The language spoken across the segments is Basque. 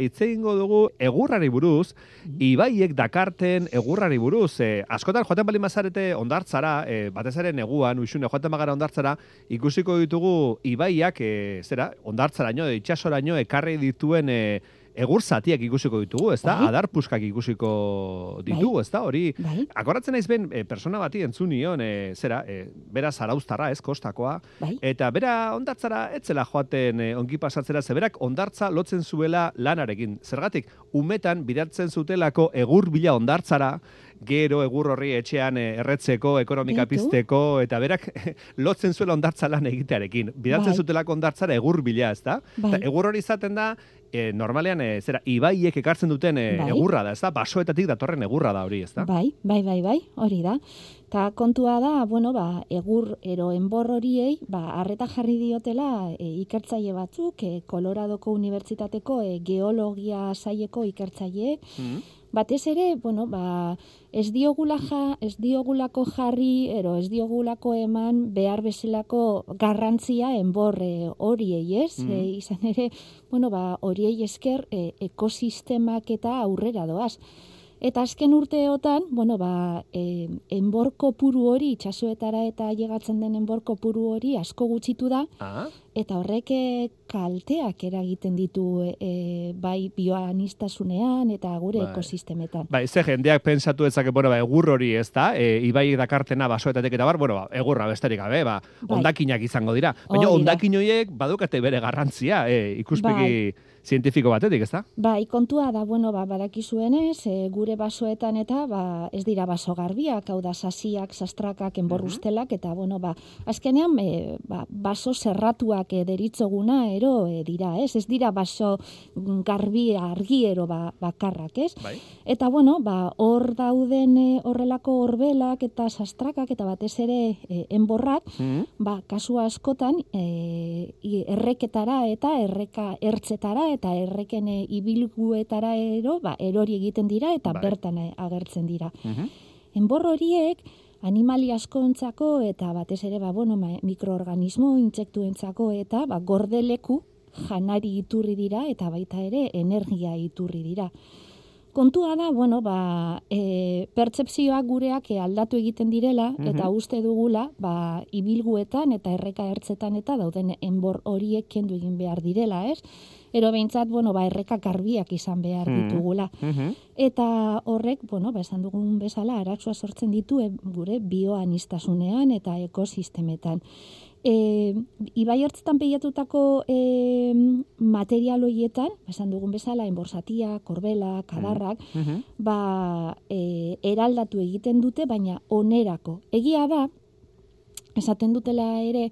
hitz egingo dugu egurrari buruz, ibaiek dakarten egurrari buruz. E, askotan joaten bali mazarete ondartzara, e, batez ere neguan, uixune joaten magara ondartzara, ikusiko ditugu ibaiak, e, zera, ondartzaraino, itxasoraino, ekarri dituen e, egur zatiak ikusiko ditugu, ez da? Bai. Adar puskak ikusiko ditugu, ez da? Hori, Bai. akoratzen naiz ben, e, persona bati entzunion, e, zera, e, bera zarauztarra, ez, kostakoa, Bai. eta bera ondartzara etzela joaten e, ongi pasatzera, ze berak ondartza lotzen zuela lanarekin. Zergatik, umetan bidaltzen zutelako egur bila ondartzara, gero egur horri etxean e, erretzeko, ekonomika pizteko, eta berak lotzen zuela ondartza lan egitearekin. Bidaltzen Bai. zutelako ondartzara egur bila, ez da? Bai. Eta egur hori izaten da, e, normalean, e, zera, ibaiek ekartzen duten e, Bai. egurra da, ez da? Basoetatik datorren egurra da hori, ez da? Bai, bai, bai, bai, hori da. Ta kontua da, bueno, ba, egur ero enbor horiei, ba, arreta jarri diotela e, ikertzaile batzuk, e, Coloradoko Unibertsitateko e, geologia saieko ikertzaileek, Mm. Batez ere, bueno, ba, ez diogula ja, ez diogulako jarri, ero ez diogulako eman behar bezalako garrantzia enbor e, horiei, ez? Mhm. E, izan ere, bueno, ba, horiei esker e, ekosistemak eta aurrera doaz. Eta azken urteotan, bueno, ba, e, enbor kopuru hori, itxasoetara eta llegatzen den enbor kopuru hori asko gutxitu da, Ah, eta horrek e, kalteak eragiten ditu e, bai bioanistasunean eta gure Bai. ekosistemetan. Bai, ze jendeak pensatu ezake, bueno, ba, egur hori ez da, e, ibai dakartena basoetatik eta bar, bueno, ba, egurra besterik gabe, ba, Bai. ondakinak izango dira. Baina ondakin horiek badukate bere garrantzia, e, ikuspegi zientifiko batetik, ez da? Bai, kontua da, bueno, ba, badakizuenez, e, gure basoetan eta ba, ez dira baso garbiak, hau da sasiak, sastrakak, enborrustelak, eta, bueno, ba, azkenean, e, ba, baso zerratuak e, deritzoguna ero e, dira, ez? Ez dira baso mm, garbi argi ero ba, bakarrak, ez? Bai. Eta, bueno, ba, hor dauden e, horrelako horbelak eta sastrakak eta batez ere e, enborrak, Mm ba, kasu askotan e, erreketara eta erreka ertzetara eta erreken e, ibilguetara ero, ba, erori egiten dira eta Bai. bertan e, agertzen dira. -hmm. Enbor horiek animali askontzako eta batez ere ba, bueno, mikroorganismo intsektuentzako eta ba, gordeleku janari iturri dira eta baita ere energia iturri dira. Kontua da, bueno, ba, e, pertsepzioak gureak e, aldatu egiten direla eta uste dugula, ba, ibilguetan eta erreka ertzetan eta dauden enbor horiek kendu egin behar direla, ez? Ero behintzat, bueno, ba, erreka garbiak izan behar Mhm. ditugula. Eta horrek, bueno, ba, esan dugun bezala, arazoa sortzen ditu e, gure bioanistasunean eta ekosistemetan. E, ibai ertzetan peiatutako e, material horietan, ba, esan dugun bezala, enborsatia, korbela, kadarrak, ba, e, eraldatu egiten dute, baina onerako. Egia da, esaten dutela ere,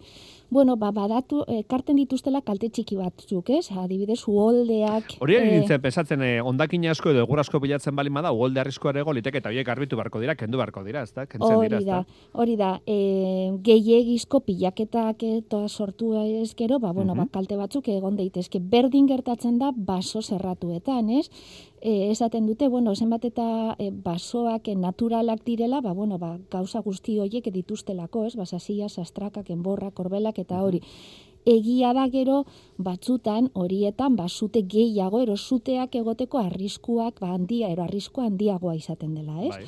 bueno, ba, badatu, ekarten dituztela kalte txiki batzuk, ez? Adibidez, uholdeak... Hori eh, nintzen, pesatzen, eh, ondakin asko edo egur asko bilatzen balin bada, ugolde arriskoa ere liteke eta horiek garbitu barko dira, kendu barko dira, ez da? Kentzen dira, Hori ez da, da? hori da, e, gehiegizko pilaketak eta sortu ez gero, ba, bueno, Mhm. ba, kalte batzuk egon daitezke. Berdin gertatzen da baso zerratuetan, ez? E, esaten dute, bueno, zenbat eta e, basoak e, naturalak direla, ba, bueno, ba, gauza guzti horiek dituztelako, ez? Basasia, sastrakak, enborrak, korbelak eta hori. Egia da gero batzutan horietan basute gehiago ero zuteak egoteko arriskuak ba handia ero arriskua handiagoa izaten dela, ez? Bai.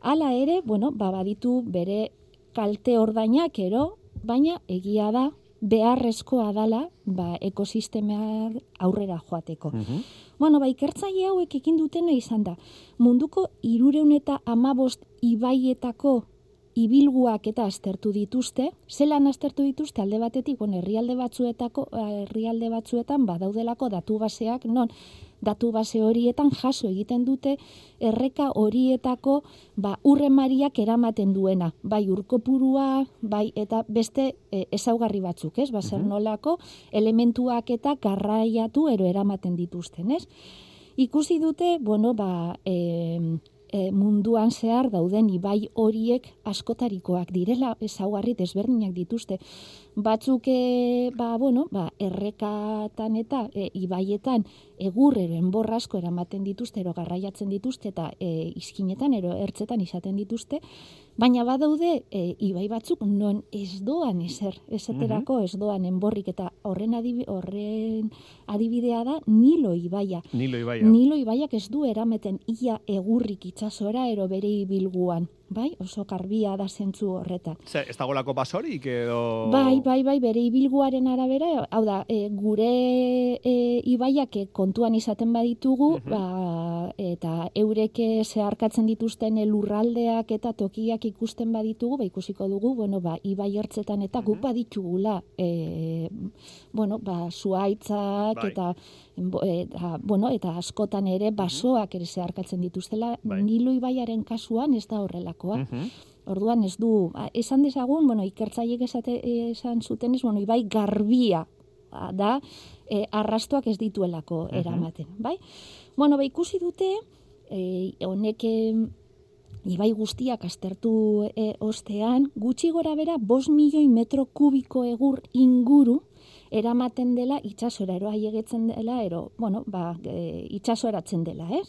Hala ere, bueno, ba, baditu bere kalte ordainak ero, baina egia da beharrezkoa dala ba, ekosistema aurrera joateko. Mhm. Bueno, ba, ikertzaile hauek ekin dutena izan da. Munduko irureun eta amabost ibaietako ibilguak eta aztertu dituzte, zelan aztertu dituzte alde batetik, bueno, herrialde batzuetako, herrialde batzuetan badaudelako datu baseak, non datu base horietan jaso egiten dute erreka horietako ba, urremariak eramaten duena, bai urkopurua, bai eta beste e, ezaugarri batzuk, ez? Ba, zer nolako elementuak eta garraiatu ero eramaten dituzten, ez? Ikusi dute, bueno, ba, e, e, munduan zehar dauden ibai horiek askotarikoak direla, ezaugarri desberdinak dituzte. Batzuk, e, ba, bueno, ba, errekatan eta e, ibaietan egurreren borrasko eramaten dituzte, ero garraiatzen dituzte, eta e, izkinetan, ero ertzetan izaten dituzte, Baina badaude e, ibai batzuk non ez doan ezer, esaterako ez doan enborrik eta horren, horren adibidea da Nilo ibaia. Nilo ibaia. Nilo ibaiak ez du erameten ia egurrik itsasora ero bere ibilguan bai, oso karbia da zentzu horretan. Ze, ez dagolako basorik edo... Bai, bai, bai, bere ibilguaren arabera, hau da, e, gure e, ibaiak kontuan izaten baditugu, uh ba, eta eureke zeharkatzen dituzten lurraldeak eta tokiak ikusten baditugu, ba, ikusiko dugu, bueno, ba, ibai ertzetan eta uh -huh. guk baditugula, e, bueno, ba, zuaitzak bai. eta eta, bueno, eta askotan ere basoak ere zeharkatzen dituztela, bai. Nilo ibaiaren kasuan ez da horrelakoa. Orduan ez du, ba, esan dezagun, bueno, ikertzaiek esate, esan zuten ez, bueno, ibai garbia da, e, arrastuak ez dituelako eramaten, bai? Bueno, ba, ikusi dute, e, honek ibai guztiak astertu e, ostean, gutxi gora bera, bos milioi metro kubiko egur inguru, eramaten dela itsasora ero haiegetzen dela ero bueno ba e, itsasoratzen dela ez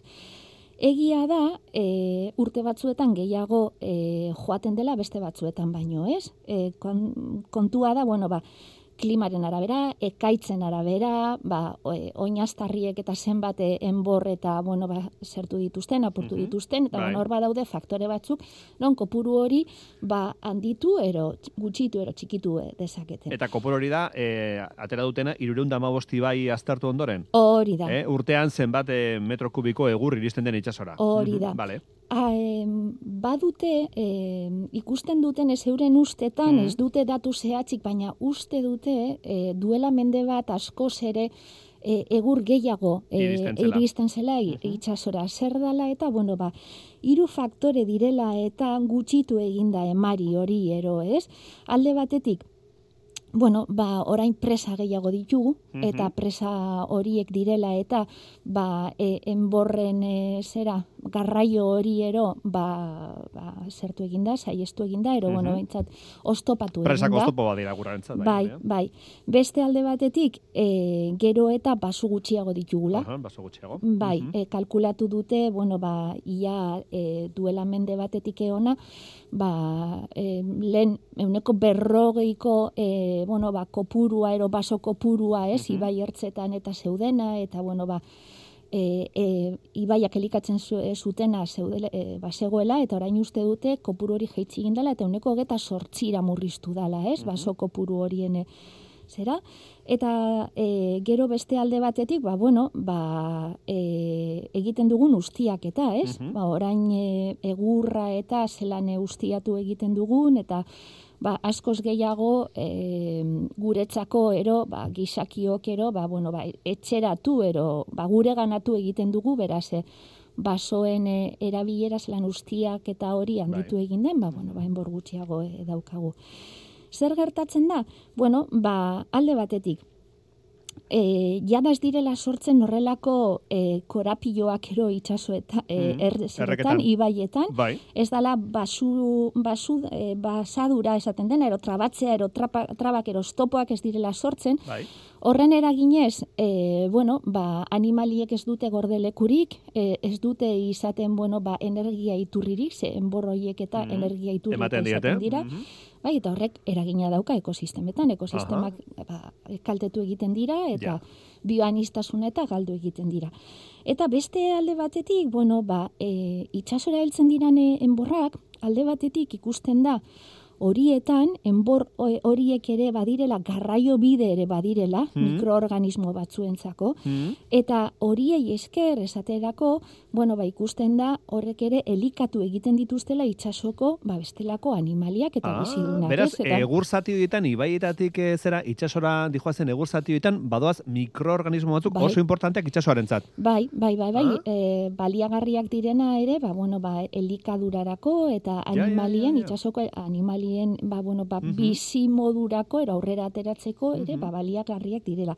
Egia da, e, urte batzuetan gehiago e, joaten dela beste batzuetan baino, ez? E, kontua da, bueno, ba, klimaren arabera, ekaitzen arabera, ba, oinaztarriek eta zenbat enbor eta, bueno, ba, zertu dituzten, apurtu dituzten, eta, bai. bueno, hor badaude faktore batzuk, non, kopuru hori, ba, handitu, ero, gutxitu, ero, txikitu e, dezaketen. Eta kopuru hori da, e, atera dutena, irureun damabosti bai aztertu ondoren? Hori da. E, urtean zenbat e, metro kubiko egur iristen den itxasora? Hori da. Vale. A, badute, e, ikusten duten ez euren ustetan, ez dute datu zehatzik, baina uste dute e, duela mende bat askoz ere e, egur gehiago e, iristen zela itxasora. Zer dala eta, bueno, ba, hiru faktore direla eta gutxitu eginda emari hori ero, ez? Alde batetik, bueno, ba, orain presa gehiago ditugu, eta presa horiek direla, eta ba, e, enborren e, zera, garraio hori ero, ba, ba, zertu eginda, saiestu eginda, ero, bueno, bintzat, ostopatu eginda. Presak ostopo badira guraren bai, bai, bai. Beste alde batetik, e, gero eta basu gutxiago ditugula. Aha, basu gutxiago. Bai, e, kalkulatu dute, bueno, ba, ia e, duela mende batetik eona, ba, e, lehen, euneko berrogeiko, e, bueno, ba, kopurua, ero baso kopurua, ez, mm ibai ertzetan eta zeudena, eta, bueno, ba, e, e, ibaiak elikatzen zu, e, zutena zeudele, e, ba, zegoela, eta orain uste dute kopuru hori jeitzi gindala, eta euneko geta sortzira murriztu dala, ez, mm baso kopuru horien e, zera, eta e, gero beste alde batetik, ba, bueno, ba, e, egiten dugun ustiak eta, ez? Ba, orain e, egurra eta zelane ustiatu egiten dugun, eta ba, askoz gehiago e, guretzako ero, ba, gizakiok ero, ba, bueno, ba, etxeratu ero, ba, gure ganatu egiten dugu, beraz, e, basoen e, erabilera zelan ustiak eta hori handitu bai. egin den, ba, bueno, ba, enbor gutxiago e, daukagu. Zer gertatzen da? Bueno, ba, alde batetik, e, jada ez direla sortzen horrelako e, korapioak ero itxaso eta e, mm, ibaietan, bai. ez dala basu, basu, e, basadura esaten dena, ero trabatzea, ero trapa, trabak, ero stopoak ez direla sortzen, bai. Horren eraginez, e, bueno, ba, animaliek ez dute gordelekurik, e, ez dute izaten, bueno, ba, energia iturririk, ze enborroiek eta mm -hmm. energia iturririk izaten dira. Mm -hmm. Bai, eta horrek eragina dauka ekosistemetan, ekosistemak ba, kaltetu egiten dira, eta ja. bioanistasuna eta galdu egiten dira. Eta beste alde batetik, bueno, ba, e, itxasora heltzen dirane enborrak, alde batetik ikusten da, horietan, enbor horiek ere badirela, garraio bide ere badirela, mm. mikroorganismo batzuentzako, mm. eta horiei esker esaterako, bueno, ba, ikusten da, horrek ere elikatu egiten dituztela itxasoko, ba, bestelako animaliak eta ah, bizidunak. Beraz, eta... egur zati horietan, ibaietatik eh, zera, itxasora dijoazen egur zati horietan, badoaz mikroorganismo batzuk bai. oso importanteak itxasoaren zat. Bai, bai, bai, bai, ah. e, baliagarriak direna ere, ba, bueno, ba, elikadurarako eta animalien, ja, itxasoko animalien ba, bueno, ba, bizi modurako, era aurrera ateratzeko, ere, ba, baliagarriak direla.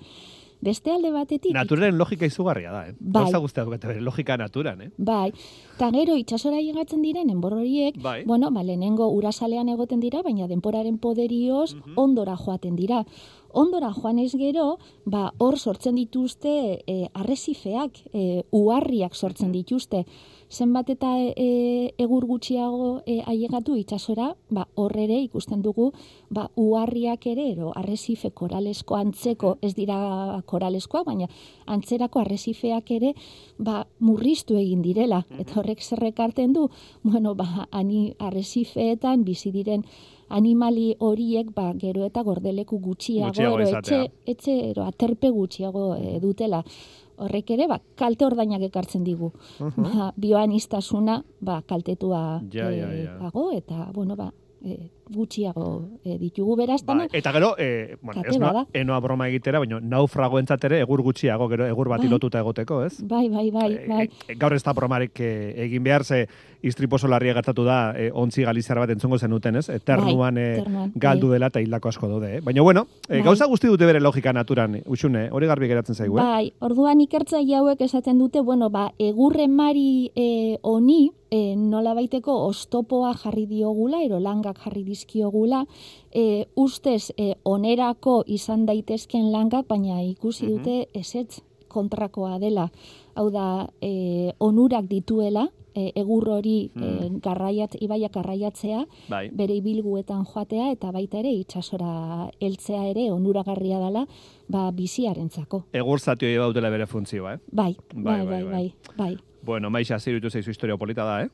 Beste alde batetik... Naturaren logika izugarria da, eh? Bai. Gauza guztiak logika naturan, eh? Bai, eta gero itxasora llegatzen diren enbor horiek, Bai. bueno, ba, lehenengo urasalean egoten dira, baina denporaren poderioz Mhm. ondora joaten dira. Ondora joan ez gero, ba, hor sortzen dituzte e, arrezifeak, e, uharriak sortzen dituzte. Zenbat eta e, egur gutxiago e, ailegatu itsasora, ba, hor ere ikusten dugu, ba, uharriak ere, ero, arrezife koralesko antzeko, ez dira koraleskoa, baina antzerako arrezifeak ere, ba, murriztu egin direla. Eta horrek zerrekarten du, bueno, ba, ani arrezifeetan bizi diren animali horiek ba, gero eta gordeleku gutxiago, Gutxiago ero, etxe, etxe ero, aterpe gutxiago e, dutela. Horrek ere, ba, kalte ordainak ekartzen digu. Ba, bioanistasuna, ba, kaltetua Ja, ja, eh, ja. dago, eta, bueno, ba, e, gutxiago e, ditugu beraz, dana, eta gero, eh, bueno, ez noa, enoa broma egitera, baina naufragoentzat ere egur gutxiago, gero egur bati Bai. lotuta egoteko, ez? bai, bai, bai, Eh, bai. eh, gaur ez da bromarik eh, egin behar, ze istriposo larria gertatu da, eh, ontzi galiziar bat entzongo zenuten, ez? Eternuan, Bai, eternuan, galdu bai. dela eta hildako asko daude, eh? Baina, bueno, Bai. gauza guzti dute bere logika naturan, usune, hori garbi geratzen zaigu, eh? Bai, orduan ikertzaile hauek esaten dute, bueno, ba, egurren mari e, oni, e, nola baiteko ostopoa jarri diogula, ero langak jarri dizkiogula, e, ustez e, onerako izan daitezken langak, baina ikusi dute esetz kontrakoa dela. Hau da, e, onurak dituela, e, egur hori e, garraiat, ibaiak garraiatzea, Bai. bere ibilguetan joatea eta baita ere itsasora heltzea ere onuragarria dela ba biziarentzako. Egur zatio bautela bere funtzioa, eh? Bai, Bai, bai, bai, bai, bai, bai. Bueno, maixa, zirutu zaizu historia polita da, eh?